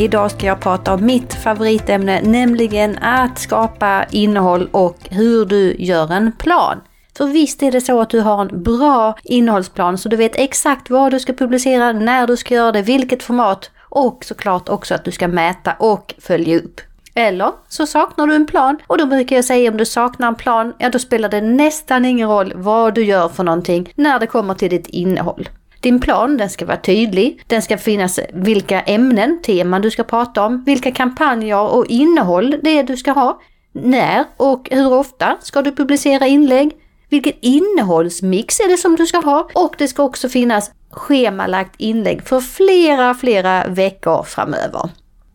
Idag ska jag prata om mitt favoritämne, nämligen att skapa innehåll och hur du gör en plan. För visst är det så att du har en bra innehållsplan så du vet exakt vad du ska publicera, när du ska göra det, vilket format och såklart också att du ska mäta och följa upp. Eller så saknar du en plan och då brukar jag säga om du saknar en plan, ja då spelar det nästan ingen roll vad du gör för någonting när det kommer till ditt innehåll. Din plan den ska vara tydlig, den ska finnas vilka ämnen, teman du ska prata om, vilka kampanjer och innehåll det är du ska ha, när och hur ofta ska du publicera inlägg, vilken innehållsmix är det som du ska ha och det ska också finnas schemalagt inlägg för flera, flera veckor framöver.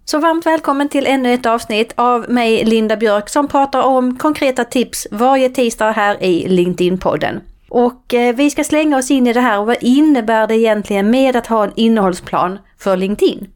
Så varmt välkommen till ännu ett avsnitt av mig Linda Björk som pratar om konkreta tips varje tisdag här i LinkedIn-podden. Och eh, vi ska slänga oss in i det här och vad innebär det egentligen med att ha en innehållsplan för LinkedIn?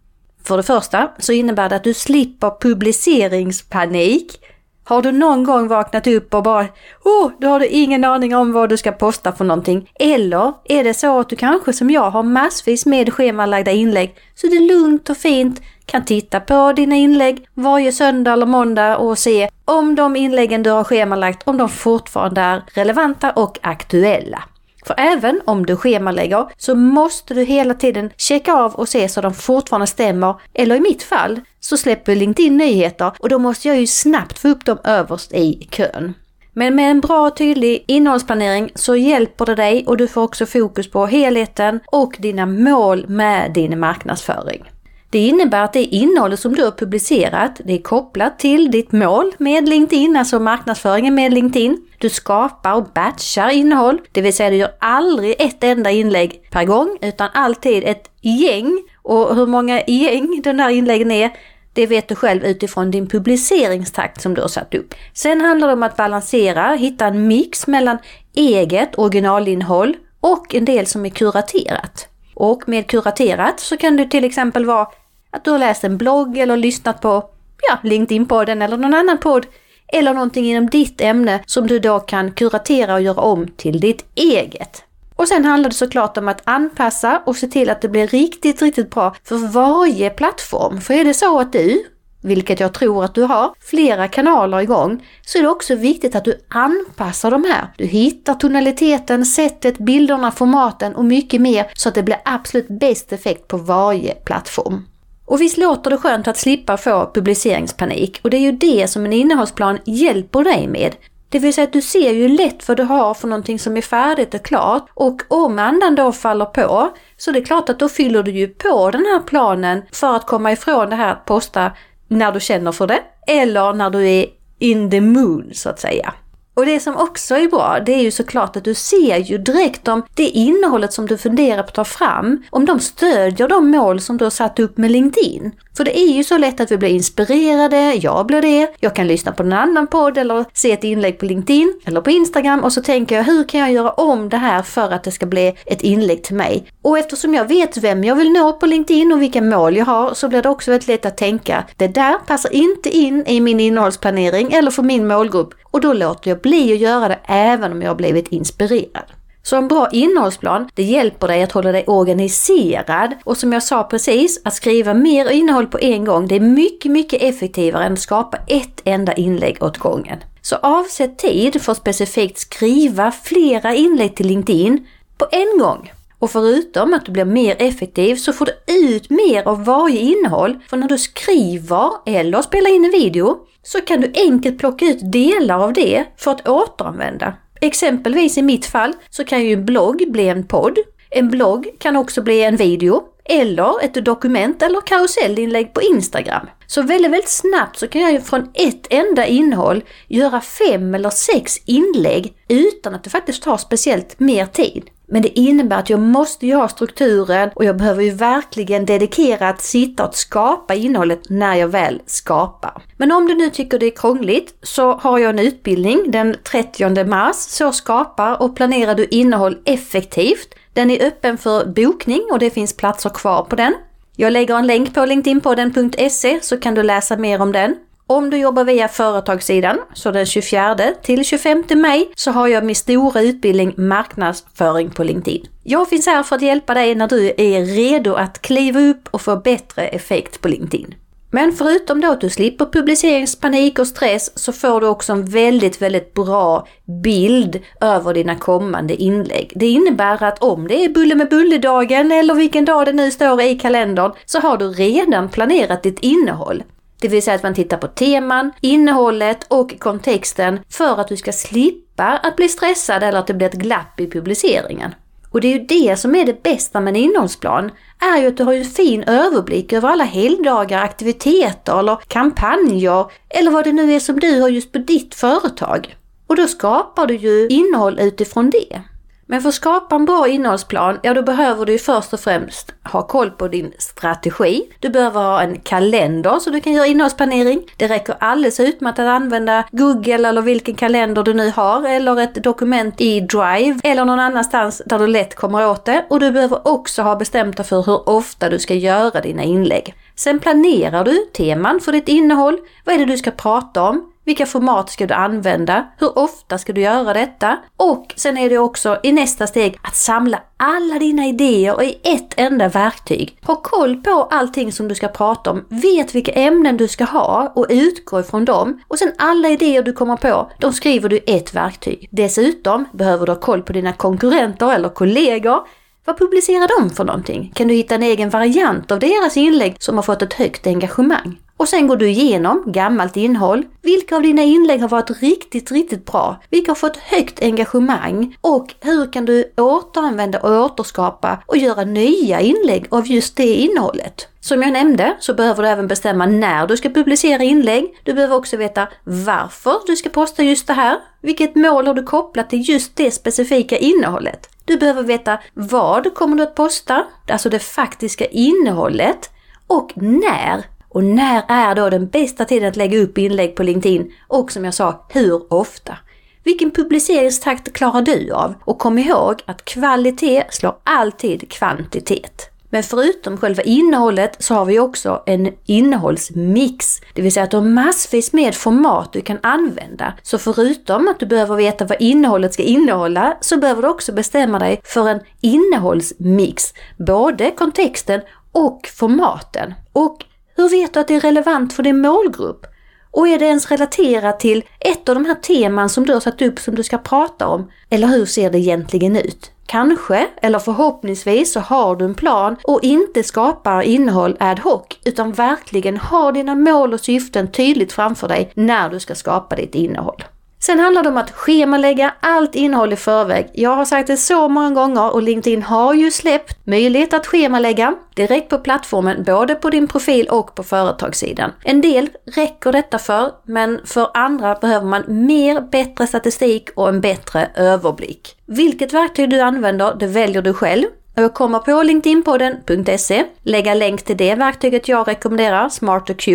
För det första så innebär det att du slipper publiceringspanik. Har du någon gång vaknat upp och bara oh, då har du ingen aning om vad du ska posta för någonting. Eller är det så att du kanske som jag har massvis med schemalagda inlägg så det är lugnt och fint kan titta på dina inlägg varje söndag eller måndag och se om de inläggen du har schemalagt, om de fortfarande är relevanta och aktuella. För även om du schemalägger så måste du hela tiden checka av och se så de fortfarande stämmer. Eller i mitt fall så släpper LinkedIn nyheter och då måste jag ju snabbt få upp dem överst i kön. Men med en bra och tydlig innehållsplanering så hjälper det dig och du får också fokus på helheten och dina mål med din marknadsföring. Det innebär att det innehållet som du har publicerat, det är kopplat till ditt mål med LinkedIn, alltså marknadsföringen med LinkedIn. Du skapar och batchar innehåll, det vill säga du gör aldrig ett enda inlägg per gång utan alltid ett gäng. Och hur många gäng den här inläggen är, det vet du själv utifrån din publiceringstakt som du har satt upp. Sen handlar det om att balansera, hitta en mix mellan eget originalinnehåll och en del som är kuraterat. Och med kuraterat så kan det till exempel vara att du har läst en blogg eller lyssnat på ja, LinkedIn-podden eller någon annan podd eller någonting inom ditt ämne som du då kan kuratera och göra om till ditt eget. Och sen handlar det såklart om att anpassa och se till att det blir riktigt, riktigt bra för varje plattform. För är det så att du vilket jag tror att du har, flera kanaler igång, så är det också viktigt att du anpassar de här. Du hittar tonaliteten, sättet, bilderna, formaten och mycket mer så att det blir absolut bäst effekt på varje plattform. Och visst låter det skönt att slippa få publiceringspanik och det är ju det som en innehållsplan hjälper dig med. Det vill säga att du ser ju lätt vad du har för någonting som är färdigt och klart och om andan då faller på så det är klart att då fyller du ju på den här planen för att komma ifrån det här att posta när du känner för det eller när du är in the moon så att säga. Och det som också är bra, det är ju såklart att du ser ju direkt om det innehållet som du funderar på att ta fram, om de stödjer de mål som du har satt upp med LinkedIn. För det är ju så lätt att vi blir inspirerade, jag blir det, jag kan lyssna på en annan podd eller se ett inlägg på LinkedIn eller på Instagram och så tänker jag hur kan jag göra om det här för att det ska bli ett inlägg till mig? Och eftersom jag vet vem jag vill nå på LinkedIn och vilka mål jag har så blir det också väldigt lätt att tänka det där passar inte in i min innehållsplanering eller för min målgrupp och då låter jag bli att göra det även om jag har blivit inspirerad. Så en bra innehållsplan, det hjälper dig att hålla dig organiserad och som jag sa precis, att skriva mer innehåll på en gång, det är mycket, mycket effektivare än att skapa ett enda inlägg åt gången. Så avsätt tid för att specifikt skriva flera inlägg till LinkedIn på en gång. Och förutom att du blir mer effektiv så får du ut mer av varje innehåll. För när du skriver eller spelar in en video så kan du enkelt plocka ut delar av det för att återanvända. Exempelvis i mitt fall så kan ju en blogg bli en podd. En blogg kan också bli en video eller ett dokument eller karusellinlägg på Instagram. Så väldigt, väldigt snabbt så kan jag ju från ett enda innehåll göra fem eller sex inlägg utan att det faktiskt tar speciellt mer tid. Men det innebär att jag måste ju ha strukturen och jag behöver ju verkligen dedikera att sitta och skapa innehållet när jag väl skapar. Men om du nu tycker det är krångligt så har jag en utbildning den 30 mars. Så skapar och planerar du innehåll effektivt. Den är öppen för bokning och det finns platser kvar på den. Jag lägger en länk på linkedinpodden.se så kan du läsa mer om den. Om du jobbar via företagssidan, så den 24 till 25 maj, så har jag min stora utbildning marknadsföring på LinkedIn. Jag finns här för att hjälpa dig när du är redo att kliva upp och få bättre effekt på LinkedIn. Men förutom då att du slipper publiceringspanik och stress så får du också en väldigt, väldigt bra bild över dina kommande inlägg. Det innebär att om det är bulle med bulle-dagen eller vilken dag det nu står i kalendern så har du redan planerat ditt innehåll. Det vill säga att man tittar på teman, innehållet och kontexten för att du ska slippa att bli stressad eller att det blir ett glapp i publiceringen. Och det är ju det som är det bästa med en innehållsplan, är ju att du har en fin överblick över alla helgdagar, aktiviteter eller kampanjer eller vad det nu är som du har just på ditt företag. Och då skapar du ju innehåll utifrån det. Men för att skapa en bra innehållsplan, ja då behöver du först och främst ha koll på din strategi. Du behöver ha en kalender så du kan göra innehållsplanering. Det räcker alldeles utmärkt att använda Google eller vilken kalender du nu har eller ett dokument i Drive eller någon annanstans där du lätt kommer åt det. Och du behöver också ha bestämt dig för hur ofta du ska göra dina inlägg. Sen planerar du teman för ditt innehåll. Vad är det du ska prata om? Vilka format ska du använda? Hur ofta ska du göra detta? Och sen är det också i nästa steg att samla alla dina idéer i ett enda verktyg. Ha koll på allting som du ska prata om, vet vilka ämnen du ska ha och utgå ifrån dem. Och sen alla idéer du kommer på, de skriver du i ett verktyg. Dessutom behöver du ha koll på dina konkurrenter eller kollegor. Vad publicerar de för någonting? Kan du hitta en egen variant av deras inlägg som har fått ett högt engagemang? Och sen går du igenom gammalt innehåll. Vilka av dina inlägg har varit riktigt, riktigt bra? Vilka har fått högt engagemang? Och hur kan du återanvända och återskapa och göra nya inlägg av just det innehållet? Som jag nämnde så behöver du även bestämma när du ska publicera inlägg. Du behöver också veta varför du ska posta just det här. Vilket mål har du kopplat till just det specifika innehållet? Du behöver veta vad kommer du att posta, alltså det faktiska innehållet och när och när är då den bästa tiden att lägga upp inlägg på LinkedIn? Och som jag sa, hur ofta? Vilken publiceringstakt klarar du av? Och kom ihåg att kvalitet slår alltid kvantitet. Men förutom själva innehållet så har vi också en innehållsmix. Det vill säga att du har massvis med format du kan använda. Så förutom att du behöver veta vad innehållet ska innehålla så behöver du också bestämma dig för en innehållsmix. Både kontexten och formaten. Och hur vet du att det är relevant för din målgrupp? Och är det ens relaterat till ett av de här teman som du har satt upp som du ska prata om? Eller hur ser det egentligen ut? Kanske, eller förhoppningsvis, så har du en plan och inte skapar innehåll ad hoc, utan verkligen har dina mål och syften tydligt framför dig när du ska skapa ditt innehåll. Sen handlar det om att schemalägga allt innehåll i förväg. Jag har sagt det så många gånger och LinkedIn har ju släppt möjlighet att schemalägga direkt på plattformen, både på din profil och på företagssidan. En del räcker detta för, men för andra behöver man mer, bättre statistik och en bättre överblick. Vilket verktyg du använder, det väljer du själv. Jag kommer på LinkedInpodden.se lägga länk till det verktyget jag rekommenderar, SmarterQ.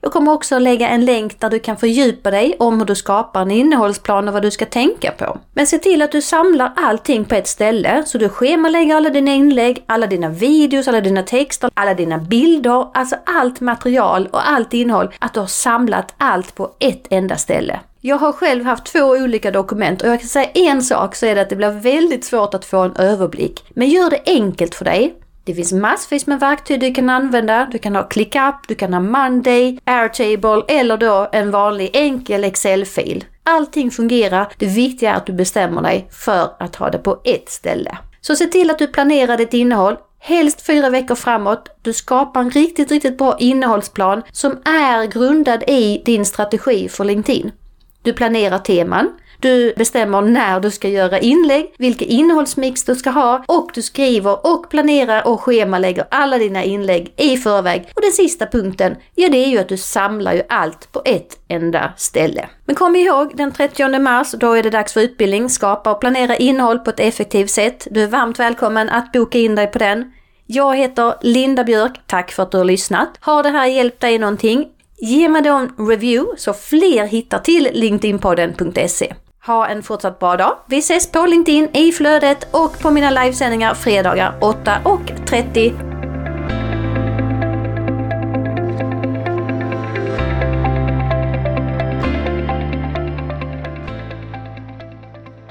Jag kommer också lägga en länk där du kan fördjupa dig om hur du skapar en innehållsplan och vad du ska tänka på. Men se till att du samlar allting på ett ställe så du schemalägger alla dina inlägg, alla dina videos, alla dina texter, alla dina bilder, alltså allt material och allt innehåll. Att du har samlat allt på ett enda ställe. Jag har själv haft två olika dokument och jag kan säga en sak så är det att det blir väldigt svårt att få en överblick. Men gör det enkelt för dig. Det finns massvis med verktyg du kan använda. Du kan ha ClickUp, du kan ha Monday, Airtable eller då en vanlig enkel Excel-fil. Allting fungerar. Det viktiga är att du bestämmer dig för att ha det på ett ställe. Så se till att du planerar ditt innehåll helst fyra veckor framåt. Du skapar en riktigt, riktigt bra innehållsplan som är grundad i din strategi för LinkedIn. Du planerar teman. Du bestämmer när du ska göra inlägg, vilken innehållsmix du ska ha och du skriver och planerar och schemalägger alla dina inlägg i förväg. Och den sista punkten, ja det är ju att du samlar ju allt på ett enda ställe. Men kom ihåg, den 30 mars, då är det dags för utbildning, skapa och planera innehåll på ett effektivt sätt. Du är varmt välkommen att boka in dig på den. Jag heter Linda Björk, tack för att du har lyssnat. Har det här hjälpt dig någonting? Ge mig då en review så fler hittar till LinkedInpodden.se. Ha en fortsatt bra dag. Vi ses på LinkedIn i flödet och på mina livesändningar fredagar 8.30